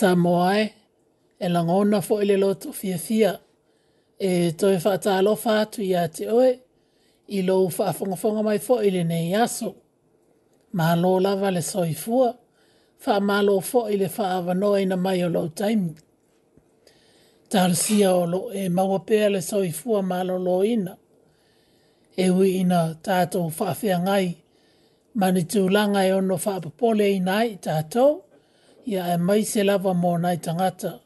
sa moai e langona fo ele loto fia fia e toi wha ta alo whātu i a te oe i lou wha whongawhonga mai fo ele nei aso. Ma lō lava le soi fua, wha mā lō fo ele wha awanoa ina mai o lou taimu. Tāru sia o lo e maua pēa le soi fua mā lō lō ina. E hui ina tātou wha whea ngai, mani tūlanga e ono wha apapole ina ai tātou. Tātou ia e mai se lava mō nai tangata.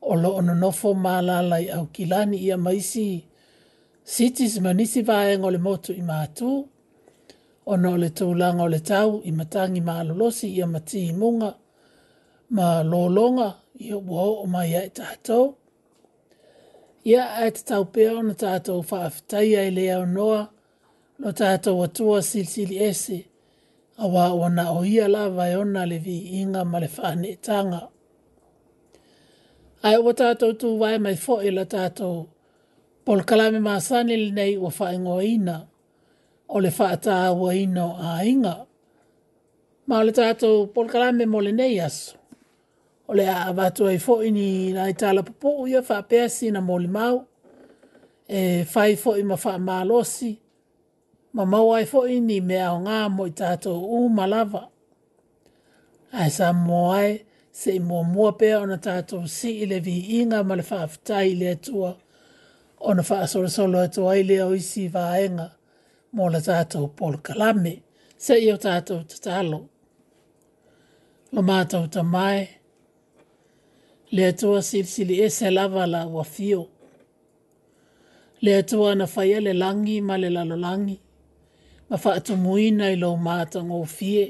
O lo ono nofo mā lalai au kilani ia mai si. Sitis manisi vāeng o le motu i mātū. Ono o le tūlanga o le tau i matangi mā lolosi ia mati i munga. Mā lōlonga ia o o mai ai tātou. Ia ai te tau pēo na tātou whaafitai ai le au noa. No tātou atua sili sili esi. Ia awa ona o ia la vai ona le vi inga ma le fane tanga. Ai o tātou tū wai mai fo e la tātou. Pol kalame mā sani le nei o fa ingo ina. O le fa ata awa ino a inga. Ma o le tātou pol kalame mo le nei aso. O le a avatu ai fo ini na i tāla popo uia fa pēsi na mo le mau. E fai i ima fa malosi. losi ma maua e fo'i ni mea o ngā mo i tātou u malawa. Ai sa moai se i mua mua pēr o na tātou si i le vi inga ma le whaafitai i le atua o na wha asore solo atu ai le au isi vāenga mō la tātou polo kalame se i o tātou tatalo. Lo mātou ta mai, le atua silisili e se lava la wafio. Le atua na whaia le langi ma le lalolangi. langi ma fa to muina i lo ma to ngo fie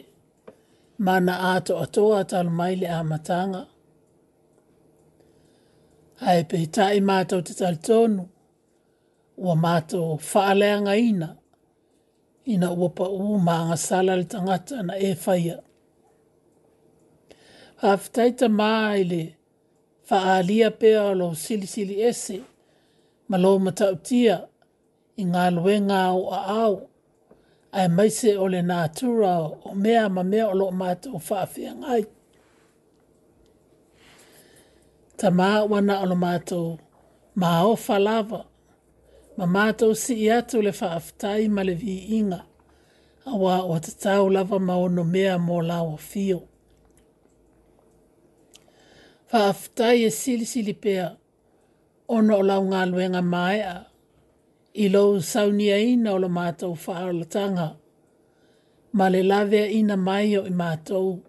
ma na a to a to a mai le a matanga ai pe ta i ma to te tal tonu wa ma to fa le nga ina ina wa pa u ma nga sala le tangata na e fa af ta i le fa a pe a lo sili sili ese ma lo ma ta i ngā o a au ae maise o le na atura o mea ma mea o loo matou faafia ngai. Ta maa wana o lo matou maa o falava, ma matou si iatu le faafitai ma le vi inga, awa o te tau lava ma ono mea mo lawa fio. Faafitai e sili sili pea, ono o lau ngā luenga maea, i lou saunia ina o lo mātou whaarolatanga. Ma le lavea ina mai o i mātou,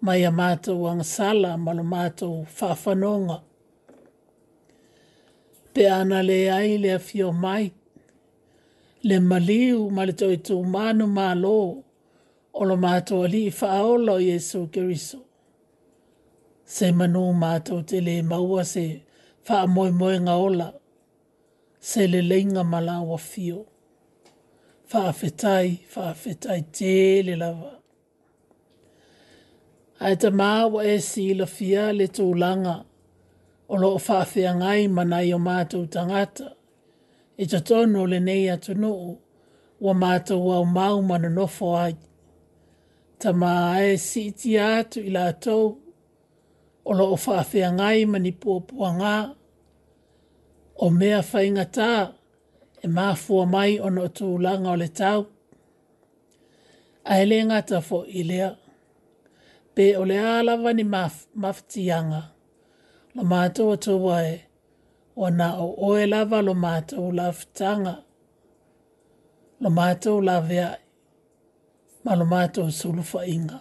mai a mātou angasala ma lo mātou whawhanonga. Pe ana le ai le fio mai, le maliu ma le toi tō mānu mā lō, o lo mātou ali i whaolo Jesu Kiriso. Se manu mātou te le maua se whaamoe moe ngā ola se le leinga mala wa fio. Whaafetai, whaafetai te le lava. Ai te māwa e si la fia le tō langa, o loo whaafea ngai mana i o mātou tangata, i e te tono le nei atu noo, wa mātou au māu mana nofo ai. Ta mā e si iti atu i la tō, o loo ngai mani pōpua o mea whainga tā e māfua mai ona o tū langa o le tau. A hele ngata fo i lea, pe o le alawa ni maf, maftianga, lo mātou o tū wae, o na o oe lava lo mātou la ftanga, lo mātou la vea, ma lo mātou fa inga.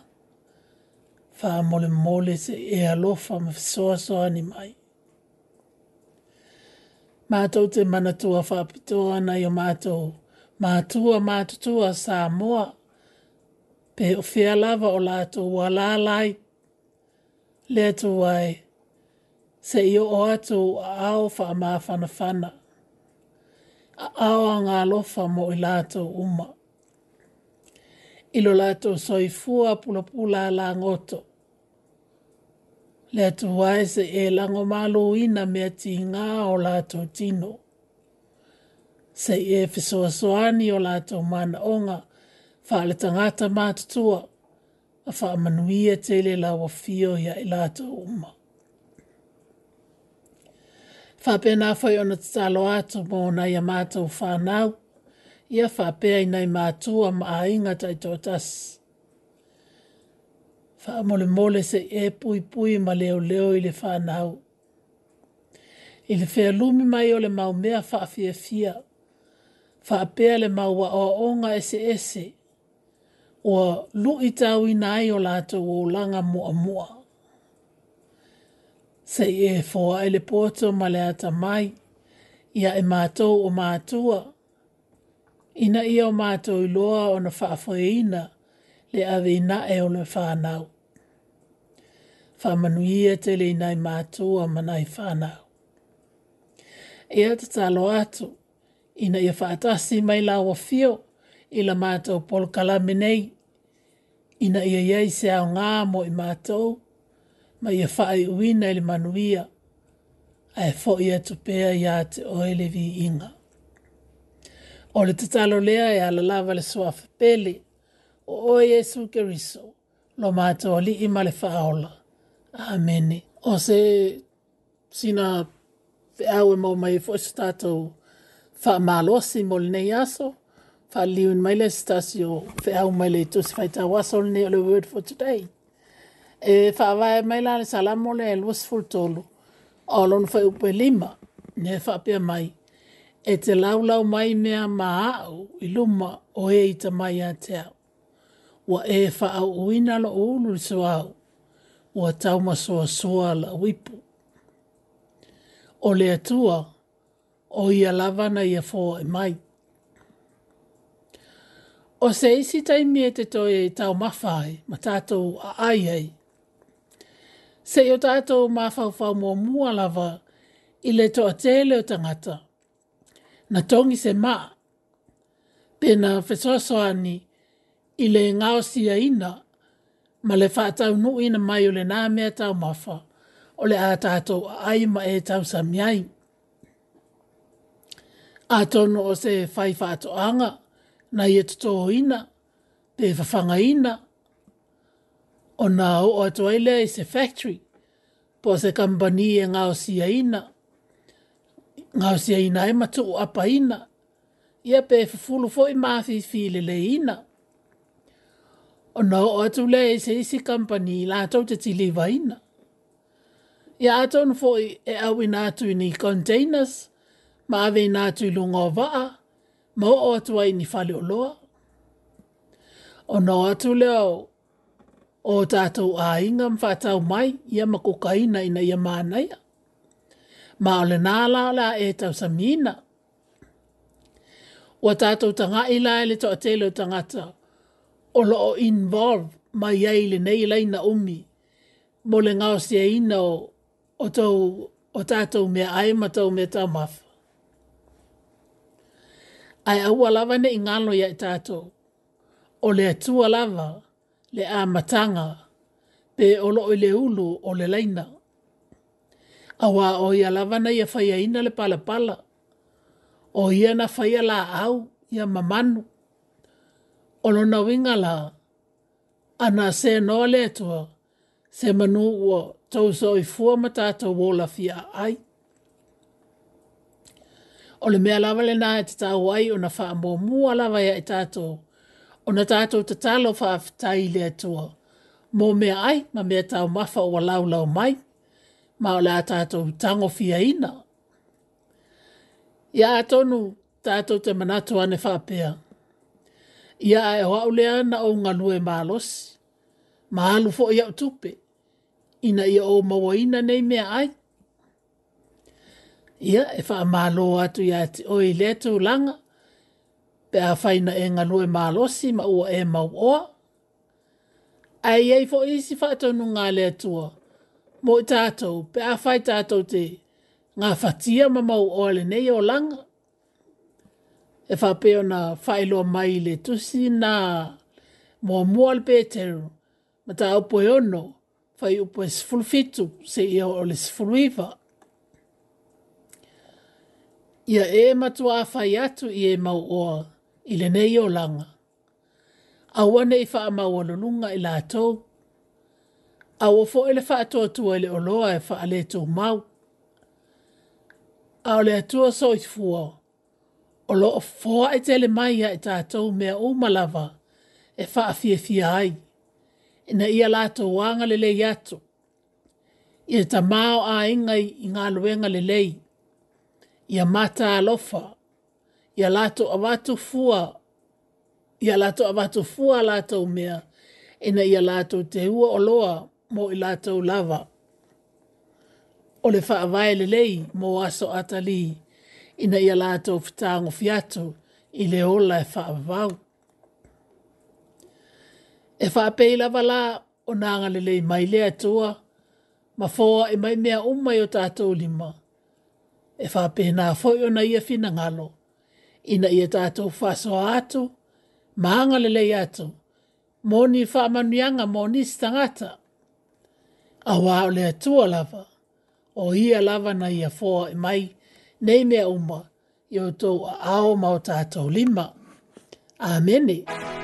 Wha mole mole se e alofa mafisoa soa ni mai mātou te manatua whapitoa ana i o mātou. Mātua mātutua sā moa. Pe o fia lava o lātou wā lālai. Lea tu wai. Se i o atu a au wha mā whana whana. A au a ngā lofa mo i lātou uma. Ilo lātou soifua pula pula la le atu wae se e lango malo ina mea ti ngā o lato tino. Se e fisoa soani o lato mana onga, wha le tangata mātutua, a wha amanuia te le lawa fio ia i e lato uma. Wha pēnā whai ona tatalo atu mō na ia mātou whanau, ia wha pēai nei mātua ma ainga tai tō Wha mole mole se e pui pui ma leo leo i le whanau. I le whea lumi mai o le mau mea wha fia fia. Wha pea le mau wa oa onga ese ese. Oa lu i tau i nai o lato o langa mua mua. Se e fōa ele le pōto ma le ata mai. Ia e mātou o mātua. Ina ia o mātou i loa o na wha le awe ina e o le whanau whamanuia te le nei mātua manai whānau. E te talo atu, ina ia whaatasi mai lawa fio, ila mātou polo kalamenei, ina ia iei se au ngā mo i mātou, ma ia whaai uina ili manuia, ai fo ia tupea ia te oele vi inga. O le tatalo lea e ala lava le soa pele, o o Jesu Keriso, lo mātou li ima le whaola. Amen. O se sina fe awe mo mai fo e stato fa malo si mol ne yaso fa liun mai le stasio fe awe mai le to se fa ta wasol ne le word for today. E fa va mai la sala mo le was full tolo. Alon fa upe lima ne fa pe mai. E te laulau mai mea maa'u i luma o e i mai a te au. Wa e fa'au uina lo ulu soa'u o ua taumasoasoa la wipu. O le atua, o ia lavana ia fōa e mai. O se isi taimi e te toi e tau mawhai, ma tātou a ai ai. Se o tātou mawhauwhau mua mua lava, i le toa tēle o tangata, na tongi se mā, pēna whesoasoani, i le ngāo sia ina, ma le whaatau nu ina mai o le nā mea tau mawha, o le ātātou a ai ma e tau samiai. Ātono o se whai whaatoanga, na i atoto e ina, pe whawhanga ina, o nā o ato ai lea i se factory, po se kambani e ngā o sia ina, ngā o sia ina e matu o apa ina, ia pe whafulu fo i māwhi fi le ina, O nau o atu le e se isi kampani la atau te tili vaina. I atau nfo e au i nātu i ni containers, ma ave i nātu i lunga o vaa, ma o atu ai ni fale o loa. O nau atu leo o tātou a inga mwhatau mai i ama kukaina na i ama anaya. Ma ole nā la e tau samina. O tātou tanga i ele tō atelo tangata. O tātou o loo involve mai ai le nei leina umi mo le ngā sia ina o, o tau o tātou mea ae ma tau mea tau mafu. Ai aua lava ne ingalo ya i tātou o le atua lava le a matanga pe o loo i le ulu o le leina. Awa o ia lava na ia faya ina le pala pala o ia na faya la au ia mamanu ono na winga la. Ana se no le tua, se manu ua tau so i fua matata wola fia ai. ole me mea lawa le nae te tau ai o na faa mua mua lawa ya i tato. ona na tato te talo faa fitai le tua. Mo me ai, ma mea tau mafa ua lau lau mai. Ma o la tato tango fia ina. Ia atonu, tato te manatu ane faa pia ia e o au na o nganu e mālos. Mahalu fo ia utupe. Ina ia o mawaina nei mea ai. Ia e wha mālo atu ia te oi letu langa. Pe a whaina e nganu e ma ua e mau oa. Ai ei fo isi wha tonu ngā lea tua. Mo i tātou, pe a whai tātou te ngā fatia ma mau oa le nei o langa e pe ona failo mai le tusi na mua mua le peteru. Ma ta upo e ono, whai upo e se ia o le sifuluiva. Ia e matu a whai atu i e mau oa i le nei o langa. A wane i wha mau alununga i la tau. A wafo e le wha atua tua le oloa e wha ale tau mau. A ole atua soi i o loo foa e tele mai a e tātou mea o malawa e faa fia fia ai. E na ia lato wanga le lei ato. I e ta mao a ingai i ngā luenga le lei. I a mata a lofa. I a lato a watu fua. I a lato a watu fua a lato mea. E na ia lato te hua o loa mo i lato lava. O le faa vai le lei mo aso atalii ina ia lātou fitāngo fiatu i le ola e whaavau. E whaapeila wala o nānga lele i mai lea tua, ma fōa e mai mea umai o tātou lima. E whaapeina fōi o na ia fina ngalo, ina ia tātou whasoa atu, maanga lele atu, moni whaamanuianga moni stangata. A wā o lea tua lava, o ia lava na ia fōa e mai lea nei mea uma i o tō a ao mao tātou lima. Āmeni. Āmeni.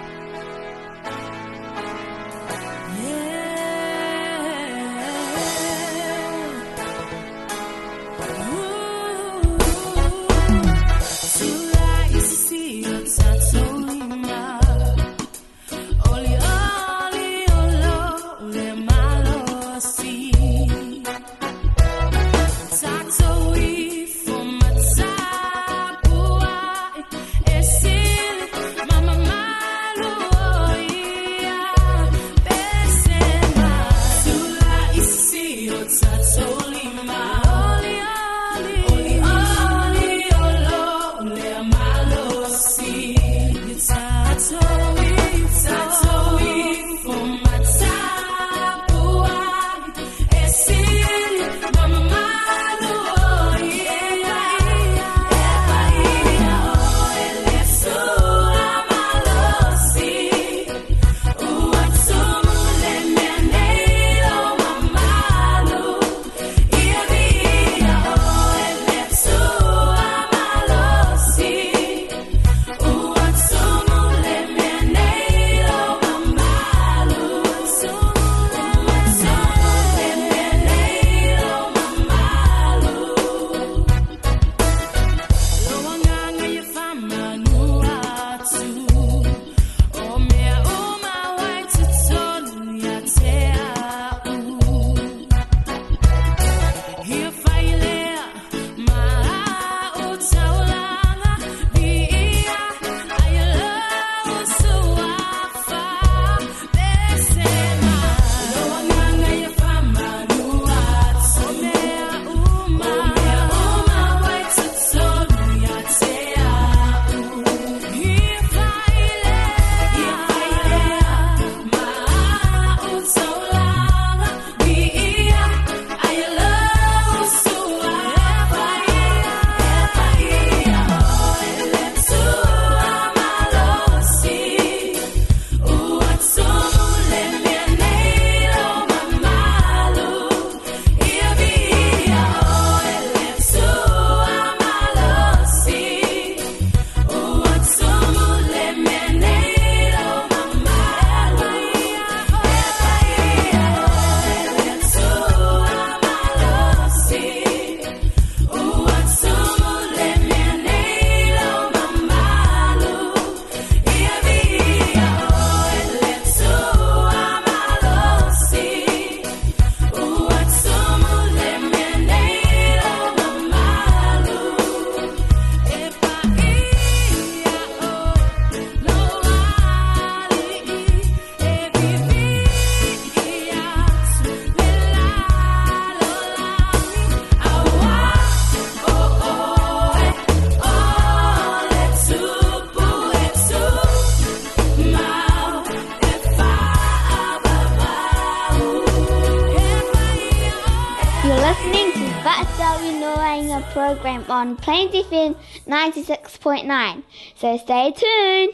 Maui Noenga program on Plains FM 96.9. So stay tuned.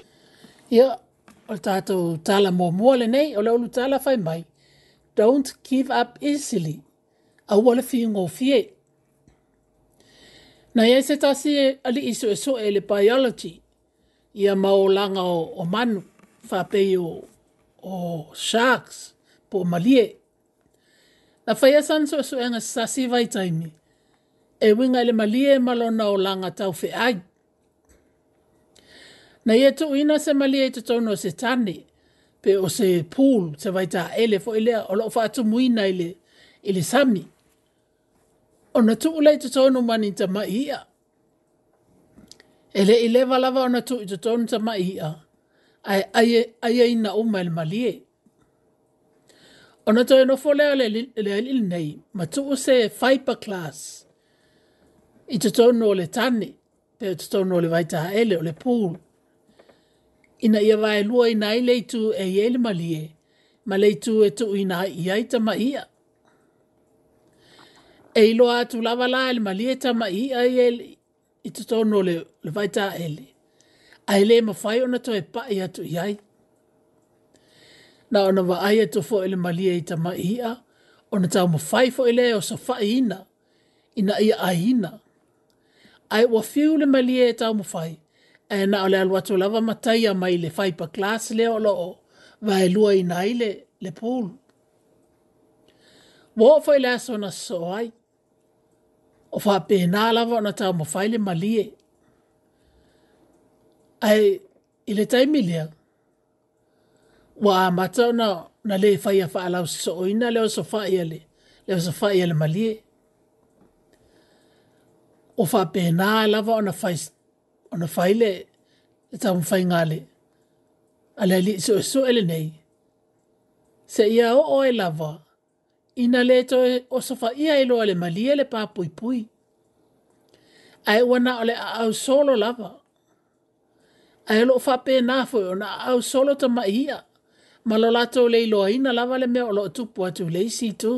Ia, o tātou tala mō mua le nei, o le olu tala whai mai. Don't give up easily. A wala fi ngō fie. Na ia se tasi e ali iso e so e le biology. Ia maulanga o, o manu, whapei o, sharks, po malie. Na whaia sanso e so e ngā sasi vai taimi e winga le malie e malona o langa tau fe ai. Na ia tu ina se malie e tutono se tani, pe o se pool se vai ele fo ilea o lo fatu muina ile, ile sami. O na tu ulei tutono mani ta ma ia. Ele ile valava o na tu i tutono ta ma ia, ai, ai, ai, ai ina uma ele malie. O na tu e no fo lea le, le, le, le, le, le, le, le, le, le, i te tono o le tani, pe o te tono o le vaita ele, o le pūl. Ina ia vae lua ina i leitu e i ele malie, ma leitu e tu ina i aita ma ia. E ilo atu lava la ele malie ta ma ia i ele, i te tono o le, vaita waitaha ele. A ele ma fai ona to e pa i atu i ai. Na ona va ai e fo ele malie i ta ma ia, ona tau ma fai fo ele o sa fai ina, ina ia ahina ai wa fiu le malie e tau mawhai. E na ole alu atu lava matai a mai le fai pa klas le o loo, va e lua i nai le, le pool. Wa o fai le aso na so o fa pe na lava na tau mawhai le malie. Ai, i le taimi lea, wa a mata na, na le fai a fa alau so oina le o so fai ele le o so fai le malie o fa pe na e la va ona fais ona faile e ta un faingale ala li so so ele nei se ia o o ela va ina le to e, o so fa ia ele ole mali ele pa pui pui ai wana ole au solo la va ai lo fa pe na fo ona au solo ta ma ia malolato le lo ina la va le me o lo tu po tu le si tu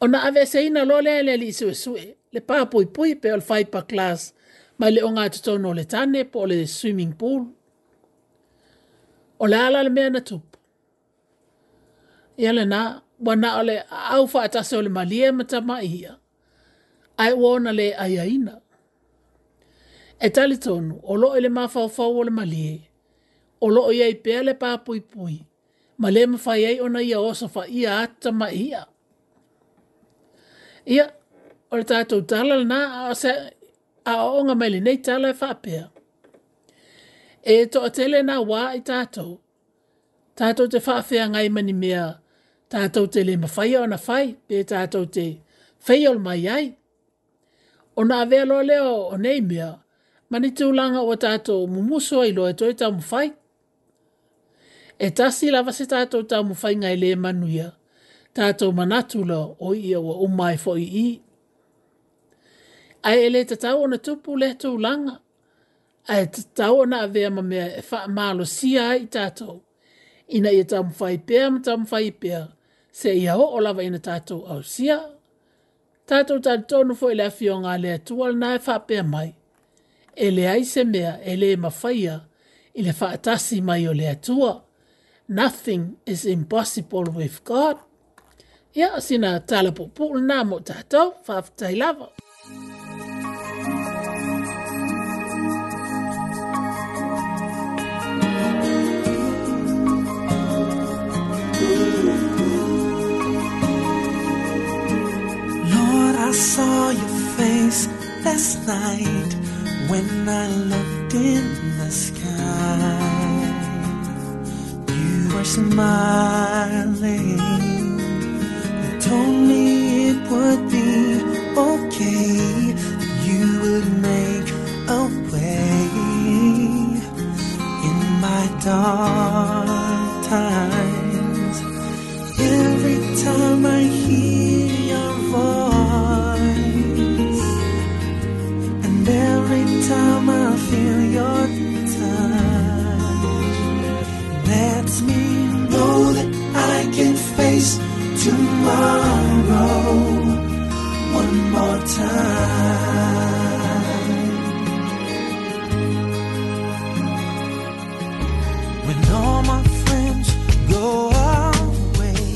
ona ave se ina lo e le le isu isu le pa pui pui pe al fai pa class ma le onga to to no le tane po le swimming pool ola ala le mena tu ia le na wana ole au fa ta so le malie mata mai ia ai wona le ai aina e tali tonu o lo ele ma fa fa o le malie o lo ia i pe le pa pui pui ma le ma ona ia o so ia ta mai ia Ia, o le tātou tala na a se a le nei tala e whapea. E to atele na wā i tātou. Tātou te whapea ngai mani mea. Tātou te le mawhai o na whai. Pe tātou te whai o mai ai. O nā vea lo leo o nei mea. Mani tū langa o tātou mumuso i loa e toi tāmu whai. E tasi lava se tātou tāmu whai ngai le manuia. ia tātou manatu lo o ia wa umai fo i i. Ai e le tatau ona tupu le tau langa. Ai tatau ona avea ma mea e wha malo si ai tātou. Ina ia tamu fai pia ma tamu fai pia. Se ia ho olawa ina tātou au sia. Tātou tātou tonu fo i e le afio ngā le tuwal na e wha pia mai. E le aise mea e le mawhaia i le wha mai o le atua. Nothing is impossible with God. ia sina mo tatou faafetai lava Lord, I saw your face last night when I looked in the sky. You were smiling told me it would be okay that you would make a way in my dark times. Every time I hear your voice, and every time I feel tomorrow one more time. When all my friends go away,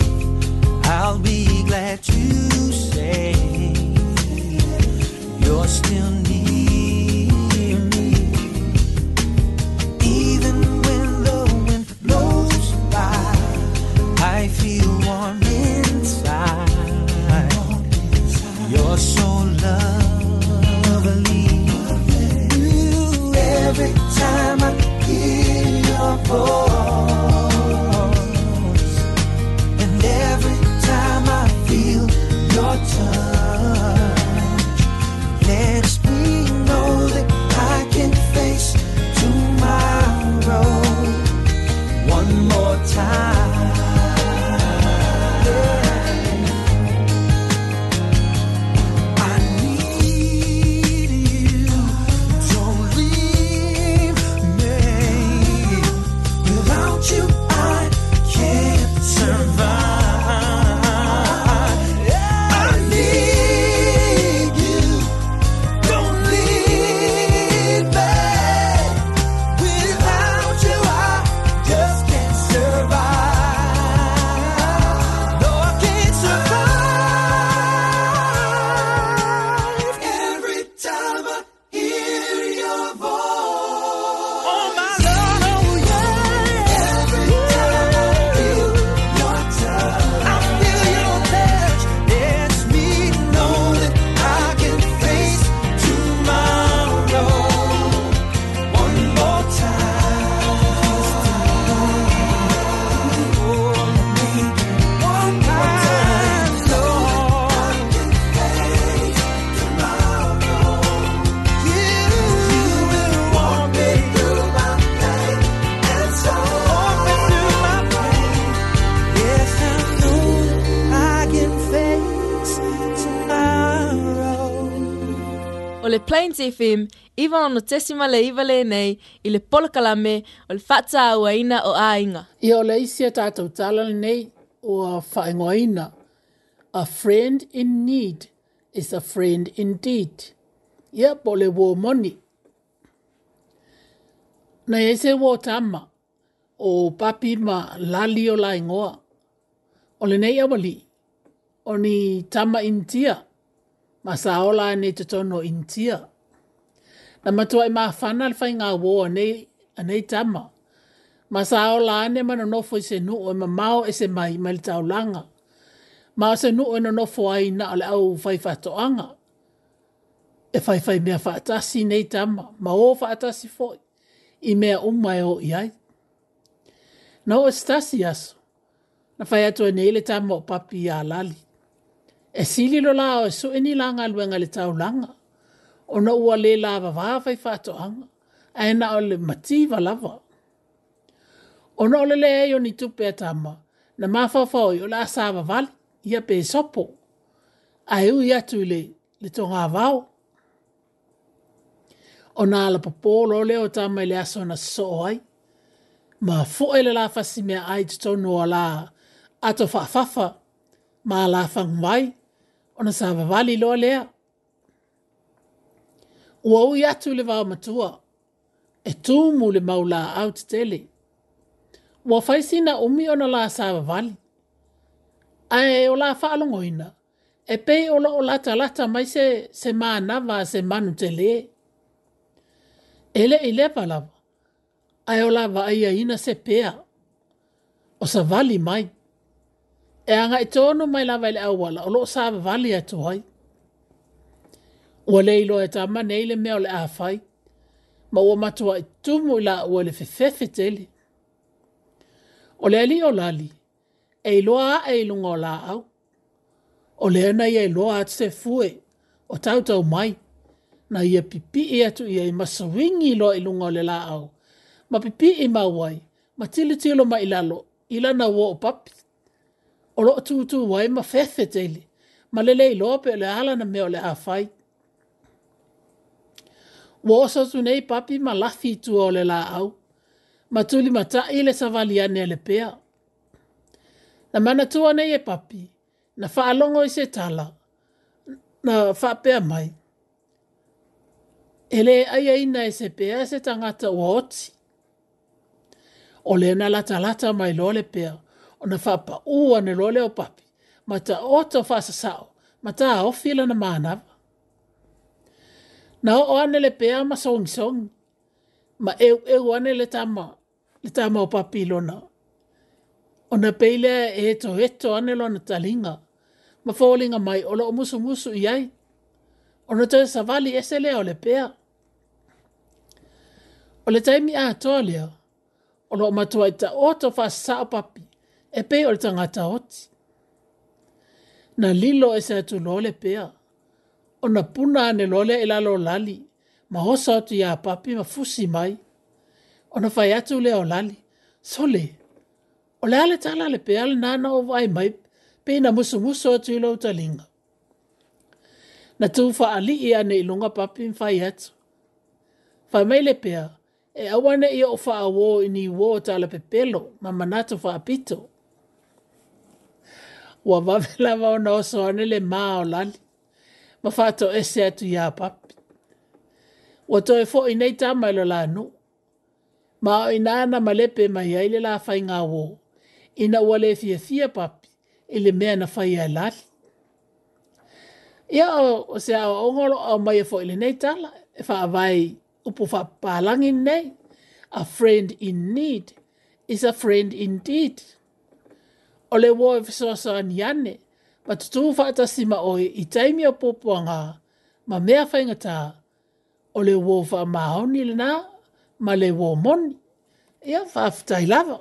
I'll be glad to. le Plains FM, iwa ono tesima le iwa le nei, i le polakalame o le whata aua ina o ainga. Ia o le isi a tātou tala le nei o a whaingo ina. A friend in need is a friend indeed. Ia po le wō moni. Na e se wō tama o papi ma lali o la ingoa. O le nei awali, o ni tama intia ma sa ola ne te tono intia. Na matua i mawhana alfai ngā wō anei, anei tama. Ma sa ola ane mana nofo i se nuu e ma mao e se mai ma li tau langa. Ma se nuu e na nofo ai na ale au fai fato E fai fai mea fatasi nei tama, ma o fatasi foi i mea umai e o iai. Na o estasi aso, na fai atua e nei le tama o papi a lali e sili lo e e la o su ini langa luenga le tau langa. O na ua le la va va fai fato hanga. A ena o le mati va lava. O na ole le eyo ni tupe atama. Na mafafo o yo la sa va val. Ia pe sopo. A eu ia tu le le tonga vau. O na ala popolo le o tama le aso na so ai. Ma fo ele la fasi mea ai tutono o la ato fa fafa. Ma la fang vai. Ma la fang vai ona sa vavali loa lea. Ua ui atu le vau matua, e tūmu le maula au te tele. Ua faisina umi ona la sa vavali. Ae o la whaalongoina, e pei o la o lata lata mai se, se maanava se manu tele. E Ele i lepa lava, ae o la vaia ina se pea, o sa vali mai e anga i tono mai lawa ele au wala, o loo sa vali e tō hai. Ua leilo e tama neile mea o le ma ua matua i tumu i la ua le fefefe tele. O le ali o lali, e iloa a e ilunga o la au, o le ana i e iloa a te fue, o tau tau mai, na ia pipi i atu ia i masawingi ilo i lunga o le la au, ma pipi i mawai, ma tilitilo ma ilalo, ilana wo o papi, o lo tu tu wai ma fefe tele ma le le lo pe le ala na me o le afai wo so su nei papi ma la tu o le la au ma tu li mata i le sa ane le pea. na mana tu ane e papi na fa alongo i se tala na fa pea mai ele ai ai na e se pea e se tangata oti. o le na la tala mai lo le pea ona fapa ua ne lole o papi ma ta oto fa sa sao ma ta o fila na mana na o anele pe ama song song ma e e o anele tama le tama o papi lona ona peile e to e to anelo na talinga ma folinga mai ola o musu musu iai ona te sa vali ese le ole pe ole taimi a tolia ona o matua ta oto fa sa papi e pe o le tangata Na lilo e se atu lole pea, o na puna ane lole e lalo lali, ma hosa atu ya papi ma fusi mai, o na fai atu le o lali, sole, o le ale tala le pea le nana o vai mai, pe na musu musu atu ilo utalinga. Na tu fa ali ia ne ilunga papi ma fai atu. Fai mai le pea, e awane i o fa awo ni wo tala pepelo, ma manato fa apito ua wawe lawa ona oso ane le maa o lani. Ma fato ese atu ya papi. Ua toe fo inei tama ilo la nu. Ma o inaana malepe mai aile la fai ngā wō. Ina ua le fia fia papi. Ile mea na fai ai lali. Ia o, o se awa ongolo au mai e fo ili nei tala. E fa avai upu fa pālangi nei. A friend in need is a friend indeed o le wo e fesoasa ni ane, ma tutu fata si ma oe i taimi o popua ngā, ma mea whaingata, o le wo fa maoni le nā, ma le wo moni, ia fa aftai lava.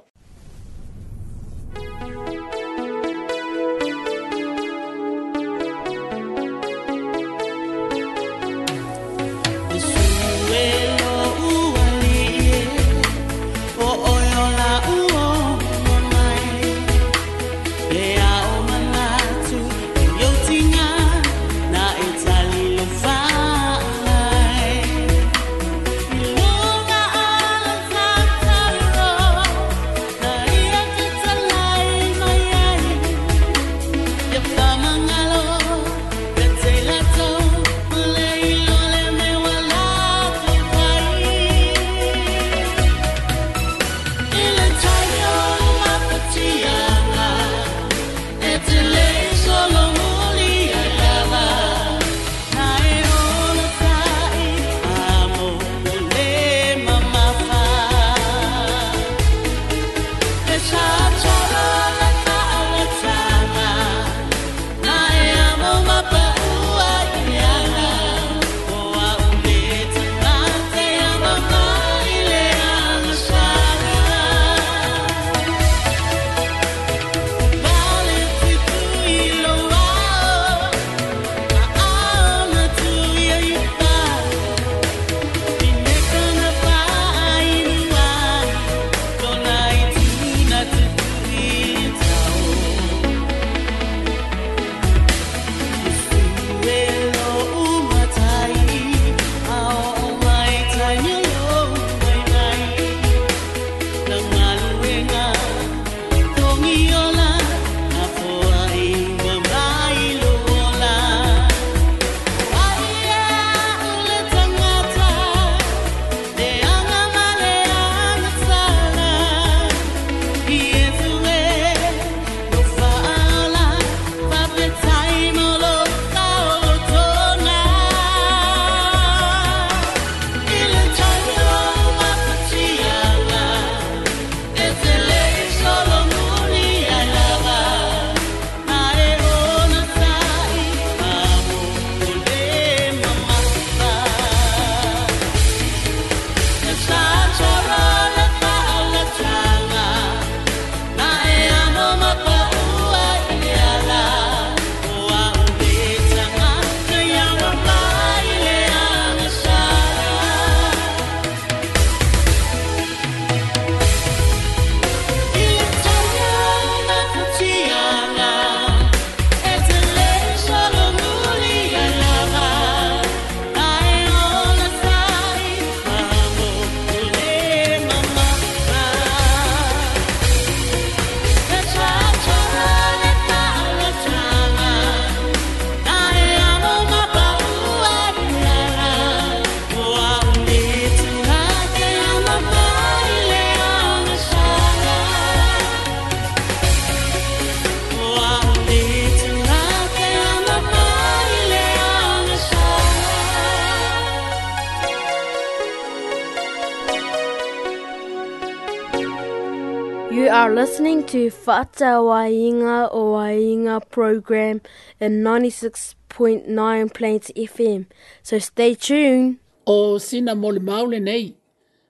to Fata Wainga o Wainga program in 96.9 Plains FM. So stay tuned. O sina mole maule nei,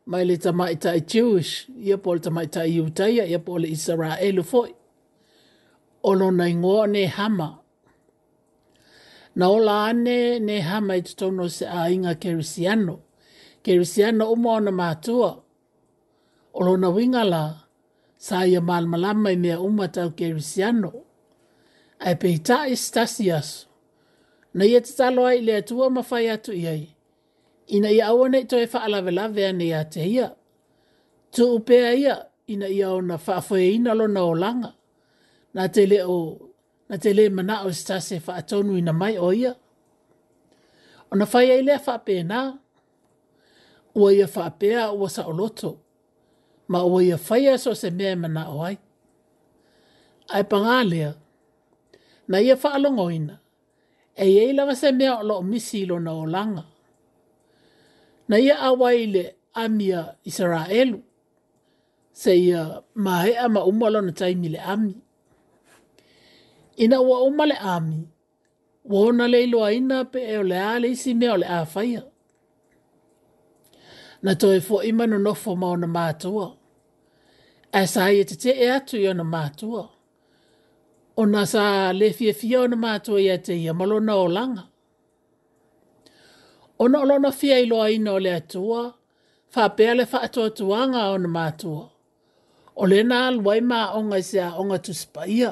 mai le tamaita i Jewish, ia po le tamaita i Utaia, ia po le Isara foi. O lo na ingoa ne hama. Na o la ane ne hama i tutono se a inga kerisiano. Kerisiano umo ana matua. O lo na winga laa sa ia malamalama i mea uma tau kerisiano. Ai pei ta e stasi aso. Na ia tatalo ai le atua mawhai atu i ai. Ina ia awane to e whaalawe lawe ane ia te ia. Tu upea ia ina ia o na whaafoe ina lo na o langa. Na te le o, na te le mana o stasi e whaatonu ina mai o ia. O na whai ai lea whaapena. Ua ia whaapea ua sa o lotou ma o ia whaia so se mea mana o ai. Ai pangā lea, na ia whaalongo ina, e ei lawa se mea o loo misi ilo na o langa. Na ia awaile amia Israelu, se ia mahea ma umalo na taimi le ami. Ina ua umale ami, wona leilo aina pe eo le ale isi mea o le awhaia na toi fo ima no nofo mao na mātua. A sa ia te te e atu i ona mātua. O na sa le fia fia ona mātua ia te ia malo na o langa. O na olona fia i loa ina o le atua, fa pea le fa atua tuanga ona mātua. O le na alwai ma onga se a onga tu spaia.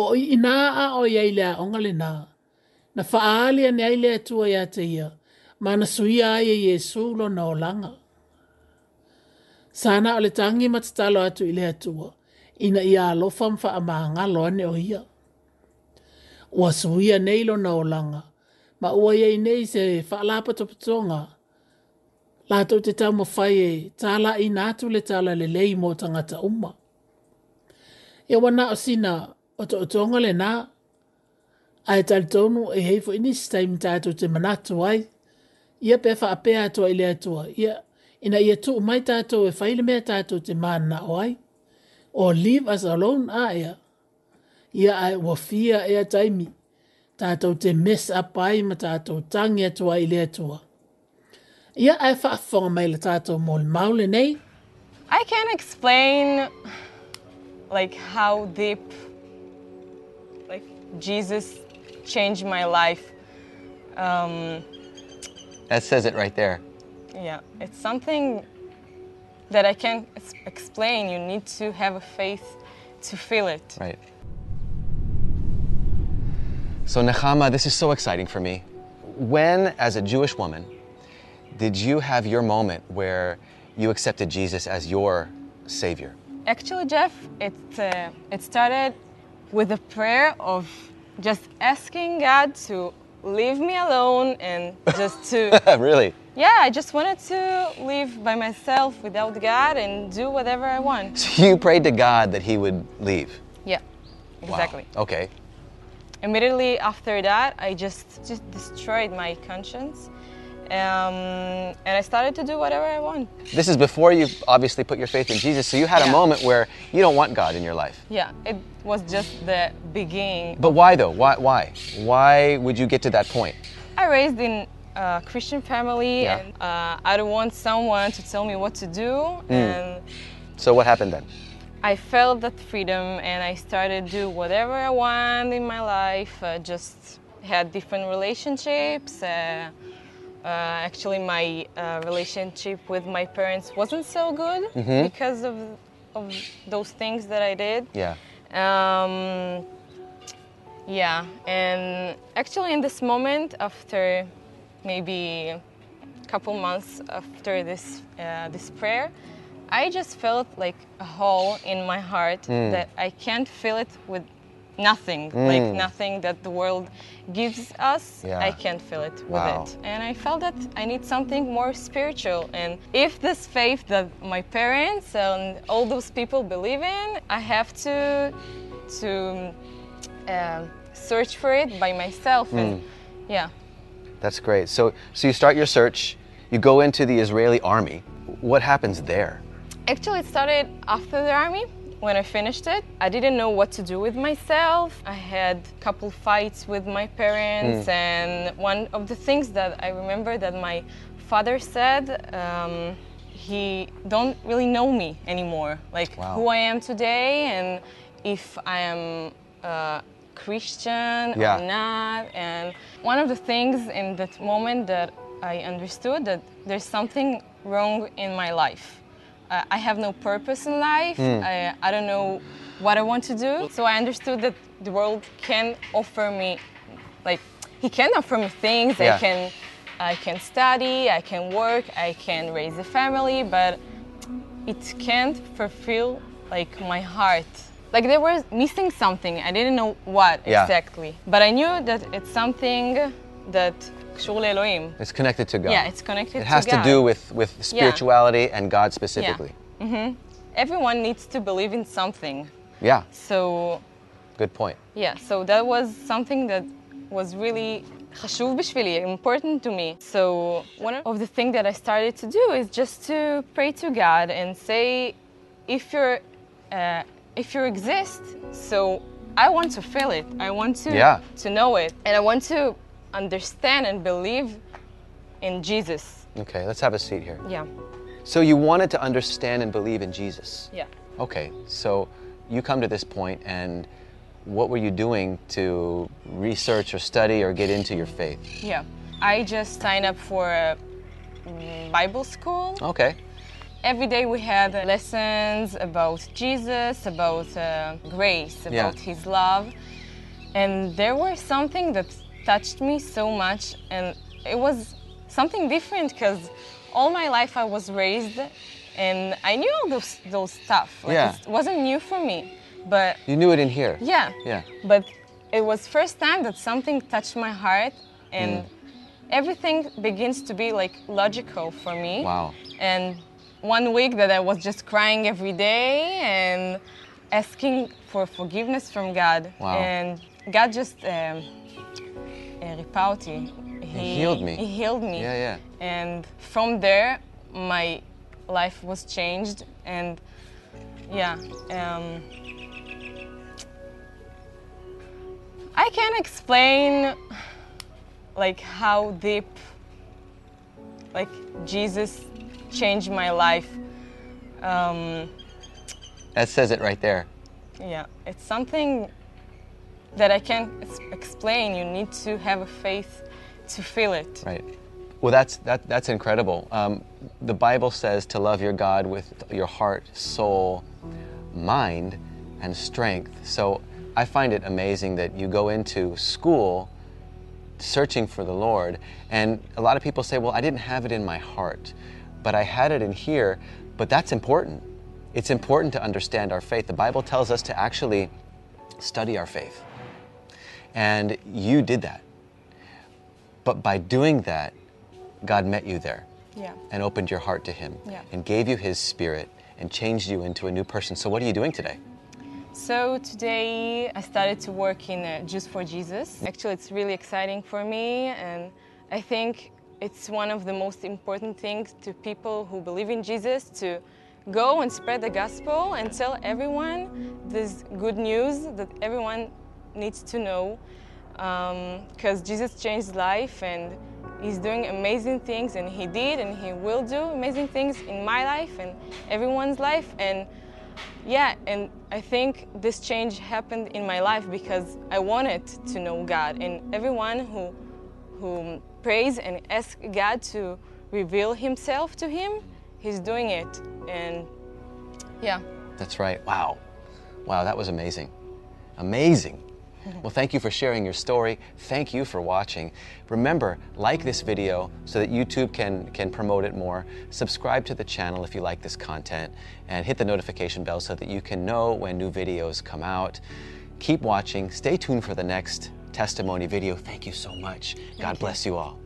O i ina a o iai le a onga le na, na faa alia ne aile atua ia te ia, mana suia ia e Yesu lo na olanga. Sana ole tangi matatalo atu ile atua, ina ia alofa mfa ama anga loane o ia. Ua suia neilo na langa, ma ua ia inei se faalapa topatonga, lato te tau fai e tala i nātu le tala le lei mō tangata umma. E wana o sina o to otonga le nā, ai tal e heifo inis taimi tātou te manatu ai, ia pe faapea atua i le atua ia ina ia tuu mai tatou e fai le mea tatou te manao ai o leave us alone aia ia ae ua fia ea taimi tatou te mess up ai ma tatou tagi atua ai le atua ia ae faafofoga mai le tatou molemau lenei I can't explain like how deep like Jesus changed my life. Um, that says it right there. Yeah, it's something that I can't explain. You need to have a faith to feel it. Right. So, Nechama, this is so exciting for me. When, as a Jewish woman, did you have your moment where you accepted Jesus as your Savior? Actually, Jeff, it, uh, it started with a prayer of just asking God to leave me alone and just to really yeah i just wanted to live by myself without god and do whatever i want so you prayed to god that he would leave yeah exactly wow. okay immediately after that i just, just destroyed my conscience um, and I started to do whatever I want. This is before you obviously put your faith in Jesus, so you had yeah. a moment where you don't want God in your life. Yeah, it was just the beginning. But why though? Why? Why? Why would you get to that point? I raised in a Christian family, yeah. and uh, I don't want someone to tell me what to do. Mm. And so what happened then? I felt that freedom, and I started to do whatever I want in my life. I uh, just had different relationships. Uh, uh, actually my uh, relationship with my parents wasn't so good mm-hmm. because of of those things that I did. Yeah. Um, yeah, and actually in this moment, after maybe a couple months after this uh, this prayer, I just felt like a hole in my heart mm. that I can't fill it with nothing, mm. like nothing that the world gives us. Yeah. I can't fill it with it. And I felt that I need something more spiritual. And if this faith that my parents and all those people believe in, I have to to uh, search for it by myself. Mm. And yeah. That's great. So so you start your search. You go into the Israeli army. What happens there? Actually, it started after the army. When I finished it, I didn't know what to do with myself. I had a couple fights with my parents, mm. and one of the things that I remember that my father said, um, he don't really know me anymore, like wow. who I am today, and if I am. a uh, Christian yeah. or not. And one of the things in that moment that I understood that there's something wrong in my life uh, I have no purpose in life. Mm. I, I don't know what I want to do. So I understood that the world can offer me, like, he can offer me things. Yeah. I can, I can study. I can work. I can raise a family, but it can't fulfill like my heart. Like there was missing something. I didn't know what yeah. exactly, but I knew that it's something that קשור לאלוהים. It's connected to God. Yeah, it's connected it to God. It has to do with, with spirituality yeah. and God specifically. Yeah. Mm -hmm. Everyone needs to believe in something. Yeah. So... Good point. Yeah, so that was something that was really חשוב בשבילי, important to me. So one of the things that I started to do is just to pray to God and say, if you're, uh, if you exist, so I want to feel it. I want to yeah. to know it, and I want to understand and believe in Jesus. Okay, let's have a seat here. Yeah. So you wanted to understand and believe in Jesus. Yeah. Okay, so you come to this point and what were you doing to research or study or get into your faith? Yeah. I just signed up for a Bible school. Okay. Every day we had lessons about Jesus, about uh, grace, about yeah. his love. And there was something that touched me so much and it was something different because all my life I was raised and I knew all those, those stuff. Like yeah. It wasn't new for me, but... You knew it in here. Yeah. Yeah. But it was first time that something touched my heart and mm. everything begins to be like logical for me. Wow. And one week that I was just crying every day and asking for forgiveness from God. Wow. And God just... Um, ריפא אותי. He healed me. He healed me. Yeah, yeah. And from there, my life was changed. And yeah, um, I can't explain like how deep like Jesus changed my life. Um, that says it right there. Yeah, it's something that I can't explain. You need to have a faith to feel it. Right. Well, that's that, that's incredible. Um, the Bible says to love your God with your heart, soul, mind, and strength. So I find it amazing that you go into school searching for the Lord, and a lot of people say, "Well, I didn't have it in my heart, but I had it in here." But that's important. It's important to understand our faith. The Bible tells us to actually study our faith. And you did that. But by doing that, God met you there yeah. and opened your heart to Him yeah. and gave you His Spirit and changed you into a new person. So, what are you doing today? So today I started to work in uh, for Jesus. Actually, it's really exciting for me, and I think it's one of the most important things to people who believe in Jesus to go and spread the gospel and tell everyone this good news that everyone needs to know because um, Jesus changed life and he's doing amazing things and he did and he will do amazing things in my life and everyone's life and yeah and I think this change happened in my life because I wanted to know God and everyone who who prays and asks God to reveal himself to him he's doing it and yeah that's right wow wow that was amazing amazing well, thank you for sharing your story. Thank you for watching. Remember, like this video so that YouTube can, can promote it more. Subscribe to the channel if you like this content and hit the notification bell so that you can know when new videos come out. Keep watching. Stay tuned for the next testimony video. Thank you so much. Thank God you. bless you all.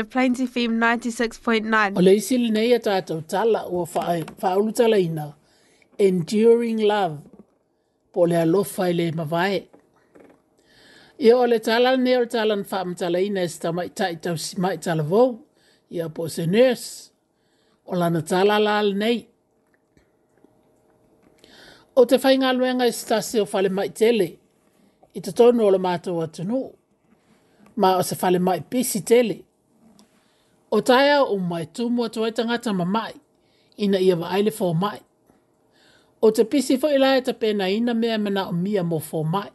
na Plains FM 96.9. O le isil nei a tātou tala o whaulu tala ina, Enduring Love, po le alofa i le mawae. Ia o le tala nei o tala na whaam tala ina, esta mai tai tau si mai tala vau, ia po se nurse, o lana tala lal nei. O te whainga luenga e stasi o whale mai tele, i te tonu o le mātou atunu, ma o se whale mai pisi tele, O taia o mai tūmua tu e tangata ma mai, ina ia wa aile fō mai. O te pisi fō ilai ta pēna ina mea mana o mia mō fō mai.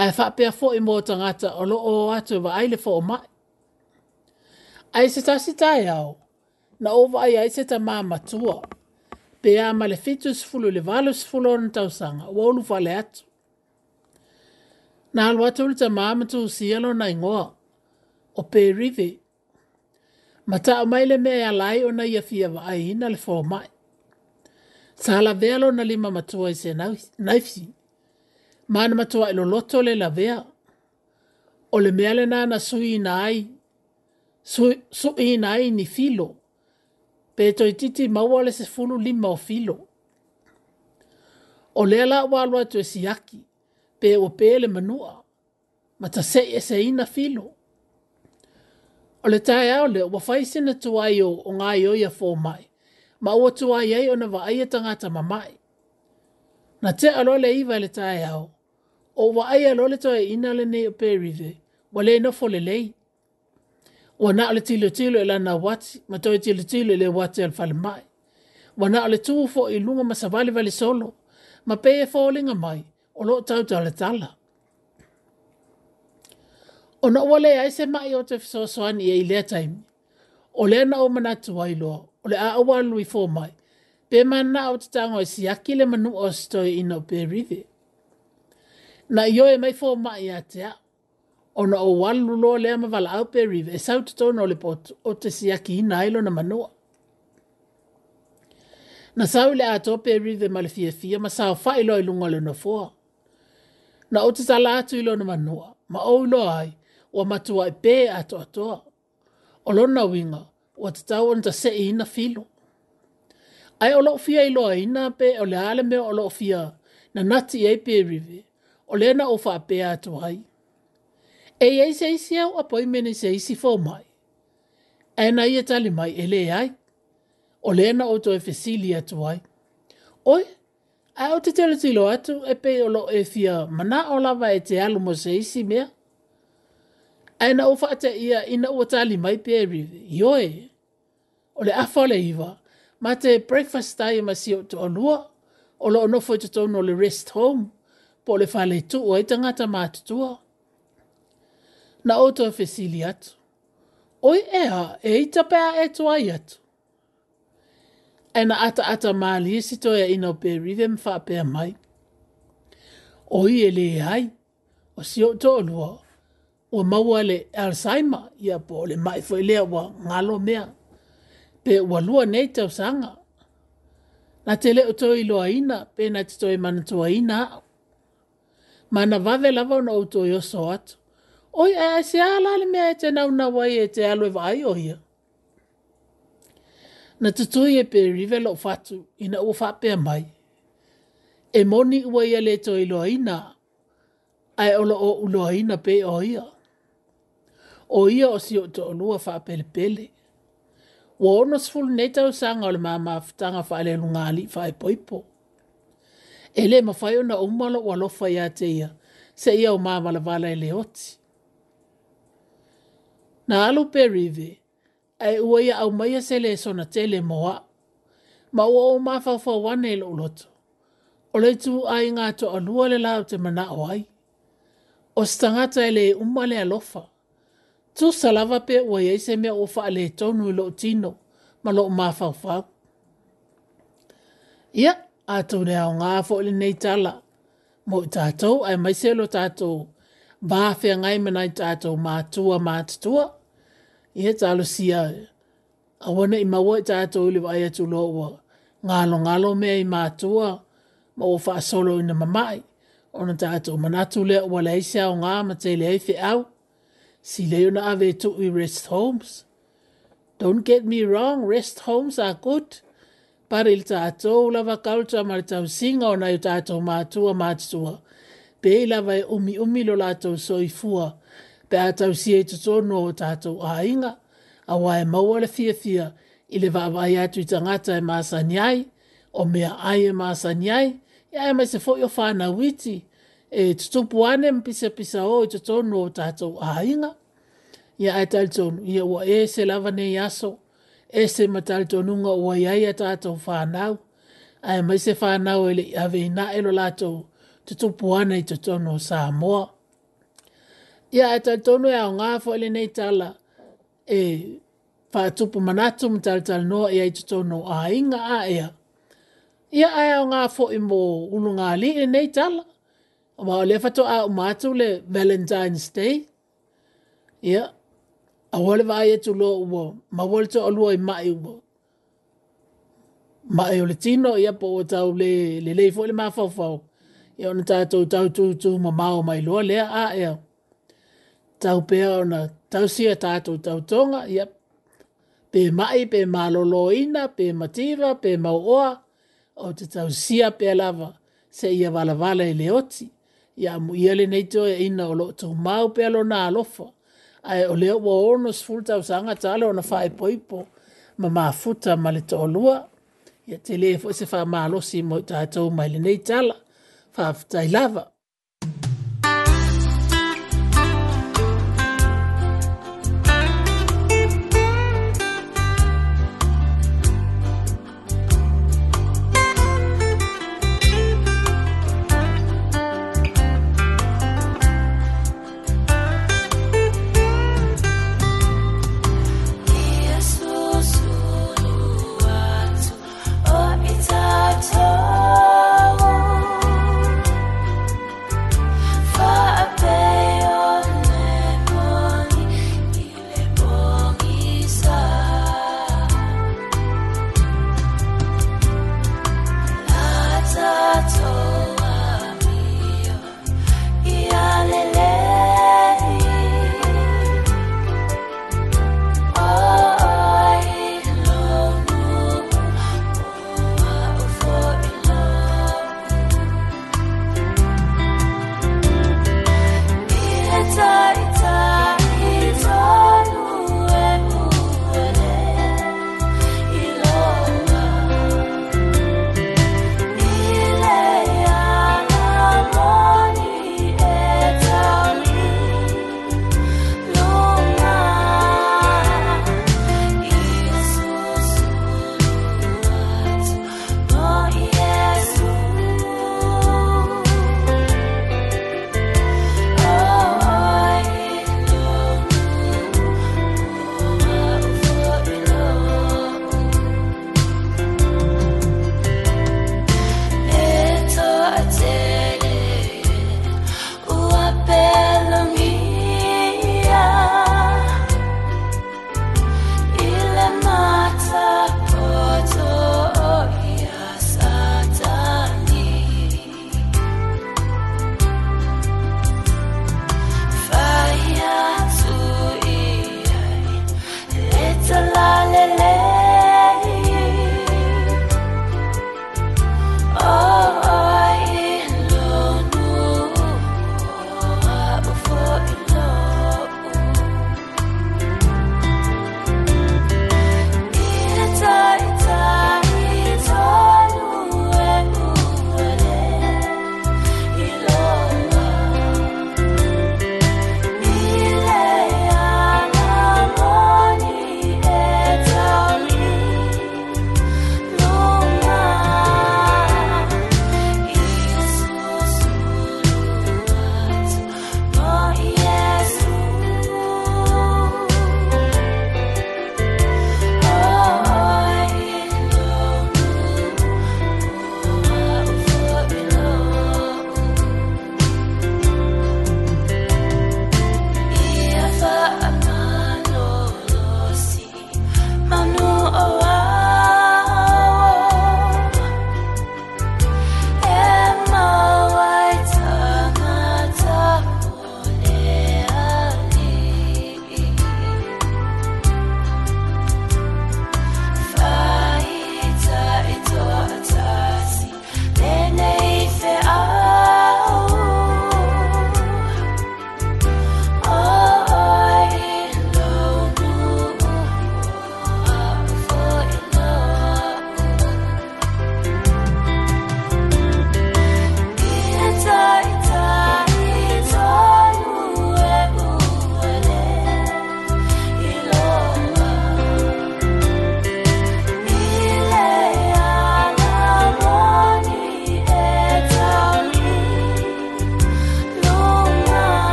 Ai whapea fō i mō tangata o lo o atu wa aile fō mai. Ai se tasi taia o, na o wa ai se ta mā matua, pe a le fitu sifulu le valo sifulu o na tausanga, wa unu fale atu. Na alwa tūlita mā matu lo na ingoa, o pe rivi, ma ta mai le mea lai o na ia fia wa ai ina le fō mai. Sa la vea lo na lima matua i se naifisi. Ma ana matua i lo loto le la vea. O le mea le nana sui na ai. Sui, sui na ai ni filo. Pe to i titi maua le se funu lima o filo. O lea la walua tu e siaki. Pe o pe le manua. Ma ta se e se ina filo. Filo. O le tae au leo, wafai sina tuai o, o ngai o ia fō mai. Ma ua tuai ei o na waai e tangata ma mai. Na te alo le iwa le tae au. O waai alo le toa e ina le nei o perive. Wa le na fo le lei. Wa na le tilo tilo e lana wati. Ma toi tilo tilo e le wati al fale mai. Wa na le tuu fo i lunga ma savali vale solo. Ma pe e fo mai. O lo tau le tala ona ua lē ai se maʻi o te fesoasoani ia e i lea taimi o lea na o manatu ai loa o le a aua alui fo mai pe mana o te tago e siaki le manuʻa o se toe ina o perive na i oe mai fo maʻi iā te aʻu ona ou alu loa lea ma valaau perive e sau totonu o le potu o te siakiina ai lona manua na sau i le ato perive ma le fiafia ma saofaʻi loa i luga o le na ou te tala atu i lona manua ma ou iloa ai ua matua e pē atoatoa. O lona winga, ua te tau anta se ina filo. Ai o loo fia i loa ina pē, o le ale mea o loo fia, na nati e pē rive, o le na ufa pē atoai. E ei se isi au apoi mene se isi fō mai. E na ia e tali mai ele e ai. O le na o e fesili atoai. Oi, ai o te tele atu e pē o loo e fia mana o lava e te alu mo se isi mea ai na ufa ia ina ua tali mai pe ri yoe o le afa le iwa ma te breakfast tai ma si o te onua o lo ono fo te tonu o le rest home po le fale tu o e tangata ma te na o to fe atu oi ea e i tapea e tua i atu ai na ata ata ma li e si toia ina o pe ri dem fa pe mai oi e le hai o si o to onua o o maua le Alzheimer ia po le mai foi lea wa ngalo mea. Pe ua lua nei tau sanga. Na te leo tō i loa pe na te tō i mana tō ina au. Mana vave lava ona o tō i oso atu. Oi, ea se ala mea e te nauna wai e te alo vai o hia. Na te tō e pe rivelo fatu ina ua whapea mai. E moni ua ia le tō i aina ina, ai ola o uloa ina pe o o ia o si o to onua wha pele pele. Wa ono sifulu nei tau sanga o e le mama aftanga wha ale nungali wha e poipo. Ele ma whai ona umalo o alofa ia te ia, se ia o mama la ele oti. Na alo perive, ai ua ia au maia sele e sona tele moa, ma ua o mafau fa wane ilo e uloto. O le tu ai ngā to alua le lau te mana o ai. O stangata ele umale alofa tu salava pe ua iai se mea ua faale tonu i loo tino ma loo mafaufau ia atou le aoga foʻi lenei tala mo i tatou ae mai se lo tatou vafeagai manai tatou matua matutua ia talosia aua na i maua i tatou i le vaai atuloa ua galogalo mea i matua ma ua faasolo ina mamaʻi ona tatou manatu lea ua leai se aogā ma tele ai au, si leo na ave tu i rest homes. Don't get me wrong, rest homes are good. Pare il tātou lava kautua mara tau singa o nai tātou mātua mātua. Pe i lava e umi umi lo lātou soi fua. Pe a tau si e tutono o tātou ainga. A wae maua le fia fia i le vāvai atu i tangata e māsaniai. O mea ai e māsaniai. Ia e mai se fo'i o whāna witi. Ia e tutupu ane mpisapisa o i e totonu o tatou ainga. Ia ai talitonu, ia ua e se lava nei aso, e se matalitonunga ua iai a tatou whanau. Ai mai se whanau ele i ave ina elo latou tutupu ane i totonu o Samoa. Ia ai talitonu e au ngafo ele nei tala e whaatupu manatu mtalitalu noa ia e i totonu o ainga a ea. Ia ai au ngafo i mo ulunga li e nei tala o ma le fato a matu le Valentine's Day. Ia, a wale vai e tu lo uo, ma wale to alua i mai uo. Ma e o le tino ia po o tau le le leifo le maa fau fau. Ia ona tātou tau tu tu ma mao mai loa lea a ea. Tau pēr ona tau sia tātou tau tonga ia. Pē mai, pē malolo ina, pē matira, pē mau oa. O te tau sia pē lava se ia wala wala i le oti ia mu ia le nei toa e ina o loo tau mau pe alo na alofa. Ai o leo wa ono sifuru tau sanga tale o na whae poipo ma futa ma le toa lua. Ia te le e fwese wha maalosi mo ta to mai le nei tala. Whaafutai lava.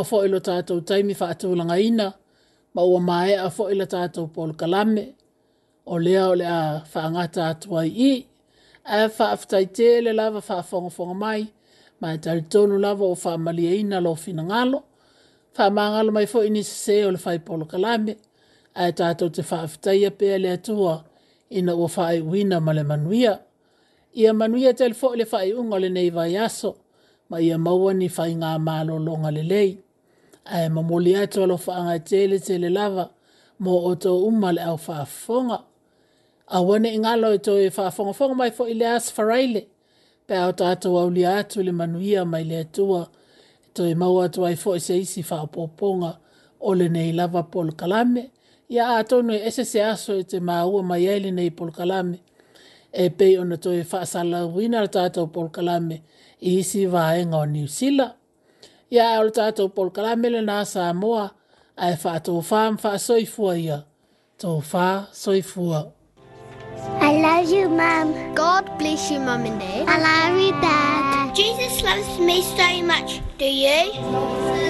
ma fo ilo tātou taimi wha atu langa ina, ma ua mae a fo ilo tātou pol kalame, o lea o lea whaangata atu ai i, a whaaftai te le lava whaafongafonga mai, ma e tari tonu lava o whaamali e ina lo fina ngalo, whaamangalo mai fo ini se o le whai pol kalame, a e tātou te whaaftai a pēa lea tua, ina ua whae wina ma le manuia, ia manuia tele fo le whai unga le nei vai aso, ma ia maua ni fai ngā mālo longa le lei ae mamoli ai tolo faaga e tele tele lava mo o tou uma au faafofoga aua nei galo e tou e faafogafoga mai foʻi le faraile pe o tatou aulia atu le manuia mai le atua to e mau atu ai foʻi se isi faapoopoga o nei lava polokalame ia atonu e ese se aso e te maua mai ai lenei polokalame e pei ona toe faasalauina le tatou kalame i isi vaega o niusila ia o le tatou sa moa ae faatofā ia tofā soifua I love you, Mom. God bless you, Mom and Dad. I love you, Dad. Jesus loves me so much. Do you?